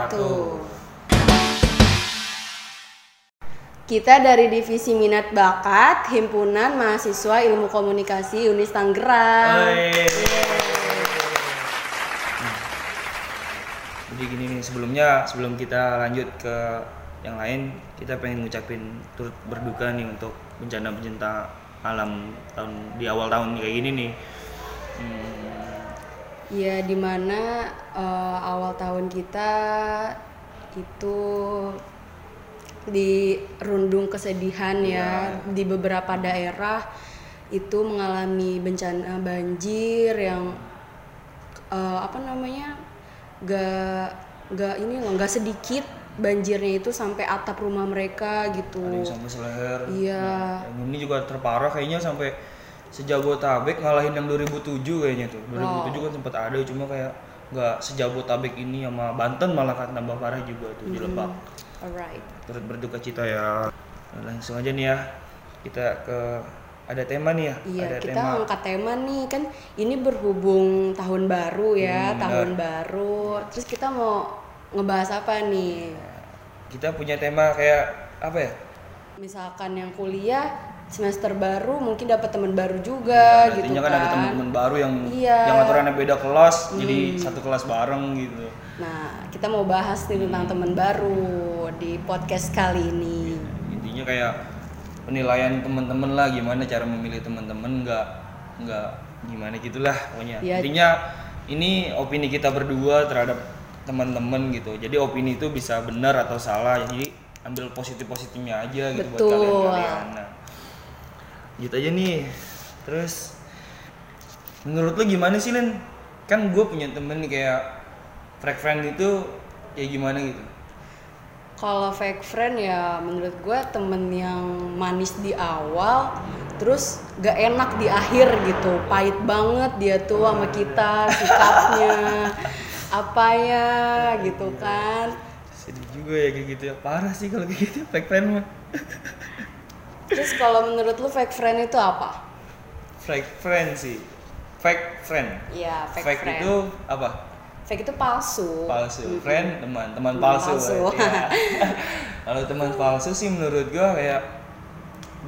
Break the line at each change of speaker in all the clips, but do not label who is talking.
wabarakatuh. Kita dari Divisi Minat Bakat Himpunan Mahasiswa Ilmu Komunikasi Unis Tangerang.
Hmm. Jadi gini nih sebelumnya sebelum kita lanjut ke yang lain kita pengen ngucapin turut berduka nih untuk bencana bencana alam tahun di awal tahun kayak gini nih. Hmm,
Ya di mana eh, awal tahun kita itu dirundung kesedihan ya di beberapa daerah itu mengalami bencana banjir yang eh, apa namanya gak gak ini loh gak sedikit banjirnya itu sampai atap rumah mereka gitu
ada yang sampai seleher.
Iya.
Nah, yang ini juga terparah kayaknya sampai sejabotabek ngalahin yang 2007 kayaknya tuh. 2007 kan sempat ada cuma kayak nggak sejabotabek ini sama Banten malah kan tambah parah juga tuh di Lebak.
alright
turut berduka cita ya Nah, langsung aja nih ya kita ke ada tema nih ya
Iya,
ada
kita
tema
angkat tema nih kan ini berhubung tahun baru ya,
Hmm,
tahun baru. Terus kita mau ngebahas apa nih?
kita punya tema kayak apa ya
Misalkan yang kuliah semester baru mungkin dapat teman baru juga gitu
nantinya
kan.
kan ada teman-teman baru yang
Iya. Hmm.
yang aturannya beda kelas jadi satu kelas bareng gitu
Nah, kita mau bahas nih tentang teman baru di podcast kali ini.
intinya kayak penilaian teman-teman lah gimana cara memilih teman-teman nggak nggak gimana gitulah pokoknya
Ya.
intinya ini opini kita berdua terhadap teman-teman gitu jadi opini itu bisa benar atau salah jadi ambil positif positifnya aja gitu
Betul.
buat kalian-kalian nah gitu aja nih. Terus menurut lu gimana sih Len kan gue punya temen nih kayak freak friend itu kayak gimana gitu?
Kalau fake friend ya menurut gue temen yang manis di awal terus gak enak di akhir gitu. Pahit banget dia tuh sama kita sikapnya. Apa ya gitu kan.
Sedih juga ya kayak gitu ya. Parah sih kalau kayak gitu fake friend mah
terus kalau menurut lu fake friend itu apa?
Fake friend sih. Fake friend.
Iya fake,
fake,
friend.
itu apa?
Fake itu palsu.
Palsu. Friend teman. Teman palsu,
palsu.
berarti ya. kalau teman palsu sih menurut gua kayak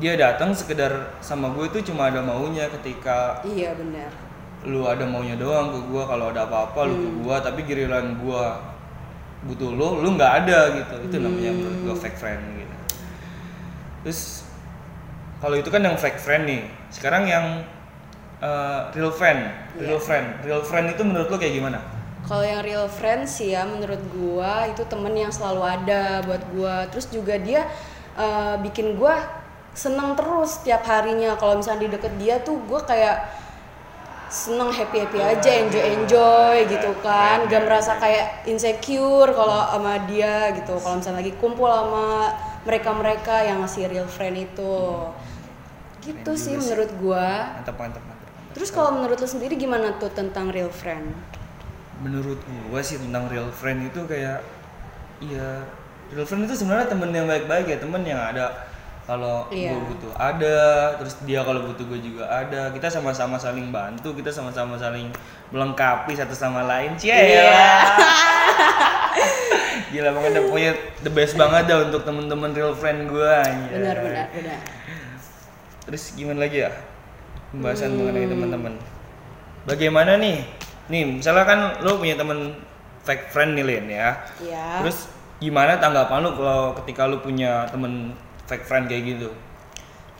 dia datang sekedar sama gue itu cuma ada maunya ketika
iya benar
lu ada maunya doang ke gua. Kalau ada apa-apa lu ke
Hmm.
gua. Tapi giliran gua butuh lu lu nggak ada gitu. Itu namanya menurut gua
Hmm.
fake friend gitu. Terus kalau itu kan yang fake friend nih sekarang yang uh, real friend real
Iya.
friend real friend itu menurut lu kayak gimana
Kalau yang real friends sih ya menurut gua itu temen yang selalu ada buat gua. Terus juga dia eh, bikin gua seneng terus tiap harinya. Kalau misalnya di deket dia tuh gua kayak seneng happy happy aja, enjoy enjoy gitu kan. Gak merasa kayak insecure kalau sama dia gitu. Kalau misalnya lagi kumpul sama mereka-mereka yang ngasih real friend itu. Gitu
Keren
sih
juga sih.
menurut gua.
mantap mantap mantap.
Terus kalau menurut lu sendiri gimana tuh tentang real friend?
menurut gua sih tentang real friend itu kayak iya real friend itu sebenarnya temen yang baik-baik ya temen yang ada kalau
Iya.
gua butuh ada terus dia kalau butuh gue juga ada kita sama-sama saling bantu kita sama-sama saling melengkapi satu sama lain cie
Iya.
gila banget dah, pokoknya the best banget dah untuk temen-temen real friend gua anjay.
Benar benar benar.
terus gimana lagi ya pembahasan
Hmm.
mengenai teman-teman bagaimana nih nih misalnya kan lo punya temen fake friend nih Lin ya
Iya.
terus gimana tanggapan lo kalau ketika lo punya temen fake friend kayak gitu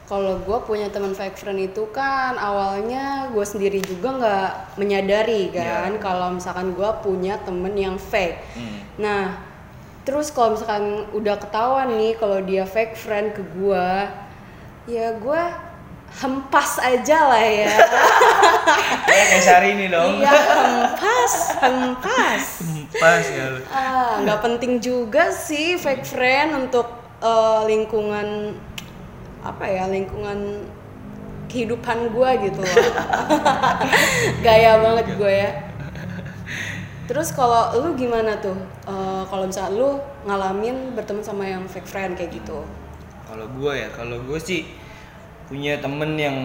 Kalau gue punya teman fake friend itu kan awalnya gue sendiri juga nggak menyadari kan
Iya.
kalau misalkan gue punya temen yang fake.
hmm.
Nah, terus kalau misalkan udah ketahuan nih kalau dia fake friend ke gue, ya gue hempas aja lah ya.
kayak kayak Sari ini dong
Iya hempas, hempas.
pas ya
Ah, nggak penting juga sih fake friend untuk eh, lingkungan apa ya lingkungan kehidupan gue gitu loh. Gaya banget gue ya. Terus kalau lu gimana tuh? Eh, kalau misalnya lu ngalamin berteman sama yang fake friend kayak gitu?
kalau gue ya kalau gue sih punya temen yang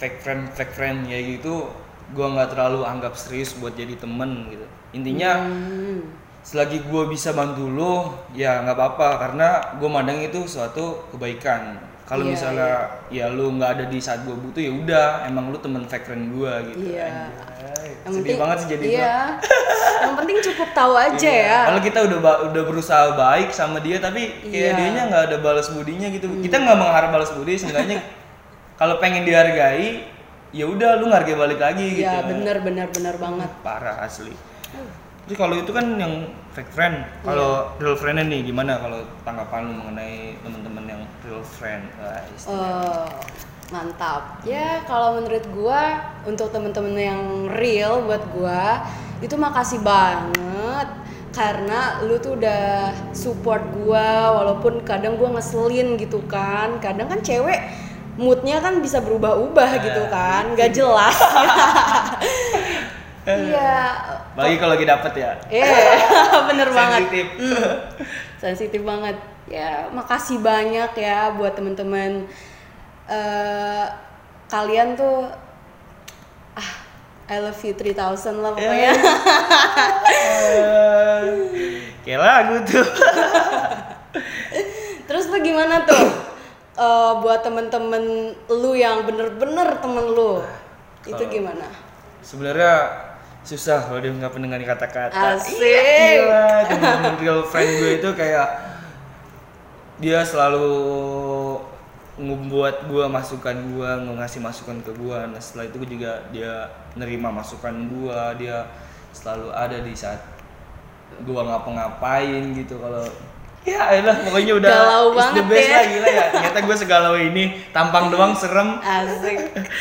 fake friend fake friend ya gitu gue nggak terlalu anggap serius buat jadi temen gitu intinya
Hmm.
selagi gue bisa bantu lo ya nggak apa-apa karena gue mandang itu suatu kebaikan kalau
Iya,
misalnya ya lu nggak ada di saat gue butuh ya udah emang lu temen fake friend gue gitu. Anjay.
Yang
sedih banget sih jadi
iya. yang penting cukup tahu aja ya.
Kalau kita udah udah berusaha baik sama dia tapi kayak
Iya.
dianya nggak ada balas budinya gitu. Kita nggak mengharap balas budi seenggaknya kalau pengen dihargai ya udah lu ngargai balik lagi gitu.
Iya, bener bener bener banget.
Parah asli. Terus kalau itu kan yang fake friend. Kalau real friend nih gimana kalau tanggapan lu mengenai teman-teman yang real friend?
Eh, mantap. Ya, kalau menurut gua untuk temen-temen yang real buat gua itu makasih banget karena lu tuh udah support gua walaupun kadang gua ngeselin gitu kan. Kadang kan cewek moodnya kan bisa berubah-ubah gitu kan, nggak jelas. Iya.
Bagi kalau lagi dapet ya.
Iya, bener banget.
Sensitif.
Hmm, sensitif banget. Ya, makasih banyak ya buat temen-temen eh kalian tuh ah I love you 3000 lah pokoknya.
Eh, Kayak lagu tuh.
Terus lu gimana tuh? Eh, buat temen-temen lu yang bener-bener temen lu itu gimana?
Sebenarnya susah kalau dia nggak pendengar kata-kata.
Asik.
Iya, gila. Temen-temen real friend gue itu kayak dia selalu ngebuat gua masukan gua ngasih masukan ke gua nah setelah itu gua juga dia nerima masukan gua dia selalu ada di saat gua ngapa-ngapain gitu kalau ya elah pokoknya udah
Galau
is the
banget
best
ya.
lah gila ya ternyata gua segalau ini tampang doang serem
Asik.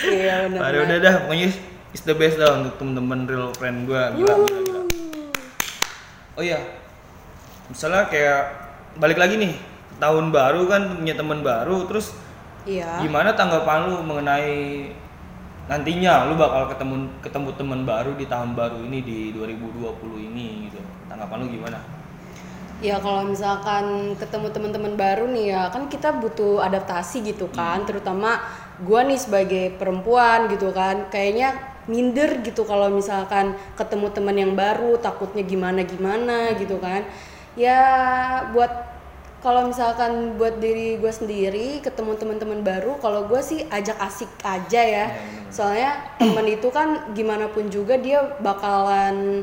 Iya.
Aduh udah dah pokoknya is the best lah untuk temen-temen real friend gua gila, gila, gila. Oh iya, misalnya kayak balik lagi nih tahun baru kan punya teman baru, terus
Iya.
gimana tanggapan lu mengenai nantinya lu bakal ketemu ketemu teman baru di tahun baru ini di 2020 ini gitu. Tanggapan lu gimana?
Ya kalau misalkan ketemu teman-teman baru nih ya kan kita butuh adaptasi gitu kan, terutama gua nih sebagai perempuan gitu kan, kayaknya minder gitu kalau misalkan ketemu teman yang baru, takutnya gimana gimana gitu kan. Ya buat kalau misalkan buat diri gue sendiri ketemu teman-teman baru, kalau gue sih ajak asik aja ya, soalnya temen itu kan gimana pun juga dia bakalan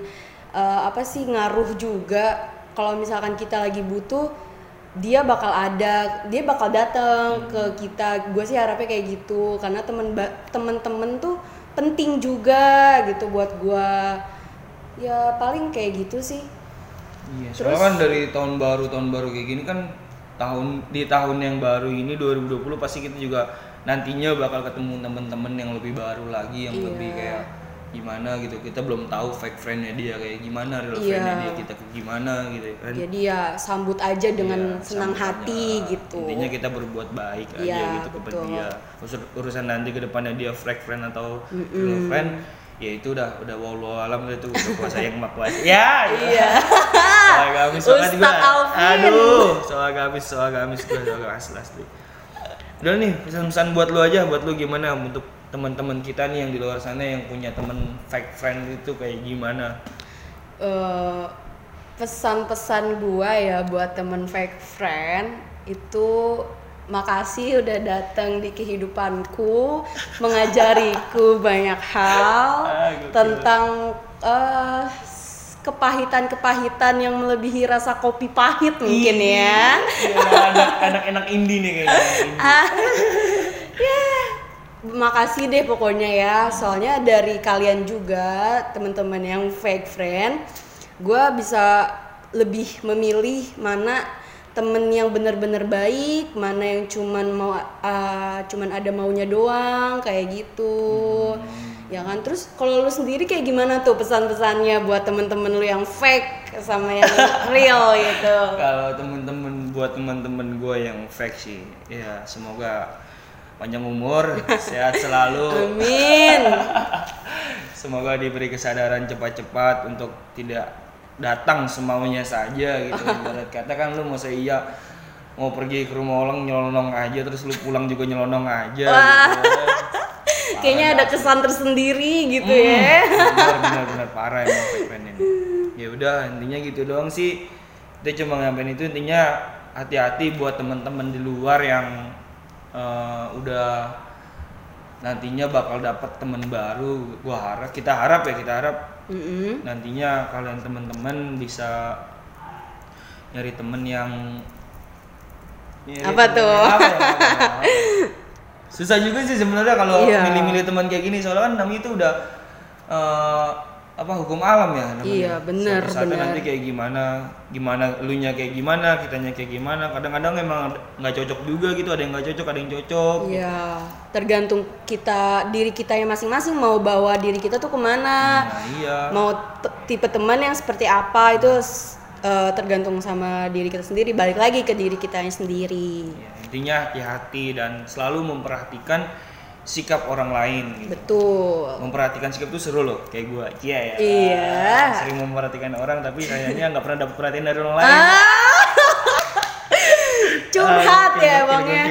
eh, apa sih ngaruh juga. Kalau misalkan kita lagi butuh dia bakal ada dia bakal datang ke kita. Gue sih harapnya kayak gitu karena temen temen-temen tuh penting juga gitu buat gue ya paling kayak gitu sih
Iya, soalnya kan dari tahun baru tahun baru kayak gini kan tahun di tahun yang baru ini 2020 pasti kita juga nantinya bakal ketemu temen-temen yang lebih baru lagi yang
Iya.
lebih kayak gimana gitu. Kita belum tahu fake friendnya dia kayak gimana real
Iya.
friendnya dia kita kayak gimana gitu kan.
Jadi ya sambut aja dengan
Iya,
senang hati
aja.
gitu.
Intinya kita berbuat baik aja
Iya,
gitu kepada
betul.
dia. Urusan- nanti ke depannya dia fake friend atau real friend ya itu udah udah wallahu alam itu udah kuasa yang maha kuasa. Ya
iya.
Soal gamis soal juga aduh soal gamis soal gamis gue soal gamis asli. Udah nih pesan-pesan buat lu aja buat lu gimana untuk teman-teman kita nih yang di luar sana yang punya temen fake friend itu kayak gimana?
Eh, pesan-pesan gua ya buat temen fake friend itu makasih udah datang di kehidupanku mengajariku banyak hal
Ah,
tentang eh, kepahitan-kepahitan yang melebihi rasa kopi pahit mungkin ya
ya. anak anak enak indie nih kayaknya. Indie.
Makasih deh pokoknya ya. Soalnya dari kalian juga teman-teman yang fake friend gue bisa lebih memilih mana temen yang bener-bener baik mana yang cuman mau ah, cuman ada maunya doang kayak gitu. Ya kan? Terus kalau lu sendiri kayak gimana tuh pesan-pesannya buat temen-temen lu yang fake sama yang real gitu?
Kalau temen-temen buat temen-temen gue yang fake sih ya semoga panjang umur sehat selalu
amin
Semoga diberi kesadaran cepat-cepat untuk tidak datang semaunya saja gitu. Ibarat kata kan lu masa iya mau pergi ke rumah orang nyelonong aja terus lu pulang juga nyelonong aja
Wah.
gitu.
Kayaknya ada kesan tersendiri gitu ya.
Benar benar benar parah emang friend ini. ya udah intinya gitu doang sih kita cuma nyampein itu intinya hati-hati buat teman-teman di luar yang eh, udah nantinya bakal dapat teman baru gua harap kita harap ya kita harap
Mm-mm.
nantinya kalian teman-teman bisa nyari temen yang nyari
Apa
temen
tuh?
yang apa ya, apa susah juga sih sebenarnya kalau
Iya.
milih-milih teman kayak gini soalnya kan namanya itu udah eh, apa hukum alam ya namanya
Iya,
saatnya
bener.
nanti kayak gimana gimana elunya kayak gimana kitanya kayak gimana kadang-kadang emang nggak cocok juga gitu ada yang nggak cocok ada yang cocok
Iya, tergantung kita diri kita yang masing-masing mau bawa diri kita tuh ke mana,
nah iya
mau tipe teman yang seperti apa itu eh, tergantung sama diri kita sendiri. Balik lagi ke diri kita yang sendiri.
Ya, intinya hati-hati dan selalu memperhatikan sikap orang lain gitu.
Betul.
memperhatikan sikap tuh seru loh kayak gua iya ya
Iya.
sering memperhatikan orang tapi kayaknya nggak pernah dapat perhatian dari orang lain
Ah, curhat
Ah,
ya bangnya.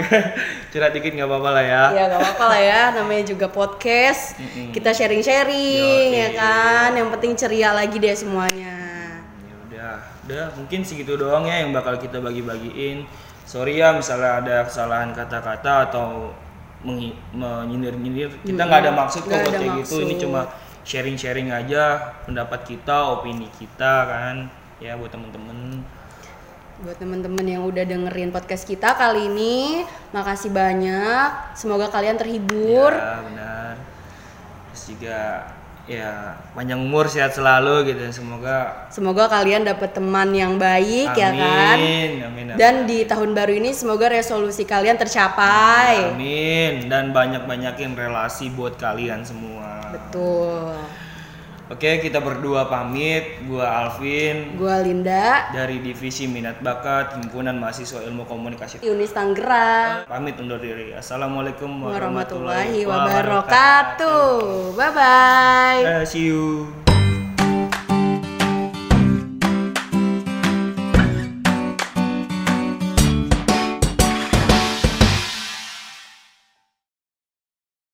curhat. dikit nggak apa-apa lah ya
Ya gak apa-apa lah ya, namanya juga podcast. Kita sharing-sharing
Yoi.
ya kan. Yang penting ceria lagi deh semuanya.
ya udah udah mungkin segitu doang ya yang bakal kita bagi-bagiin sorry ya misalnya ada kesalahan kata-kata atau menyindir-nyindir kita nggak ada maksud kok buat kayak gitu ini cuma sharing-sharing aja pendapat kita opini kita kan ya buat temen-temen
Buat teman-teman yang udah dengerin podcast kita kali ini, makasih banyak. Semoga kalian terhibur.
Ya benar. Terus juga ya panjang umur sehat selalu gitu semoga
Semoga kalian dapat teman yang baik ya kan.
amin amin amin.
Dan di tahun baru ini semoga resolusi kalian tercapai.
amin dan banyak-banyakin relasi buat kalian semua.
Betul.
Oke, kita berdua pamit. Gua Alvin
Gua Linda,
dari Divisi Minat Bakat Himpunan Mahasiswa Ilmu Komunikasi.
Yunis Tanggerang.
Pamit undur diri. Assalamualaikum
Warahmatullahi wabarakatuh. Bye bye.
Eh, see you.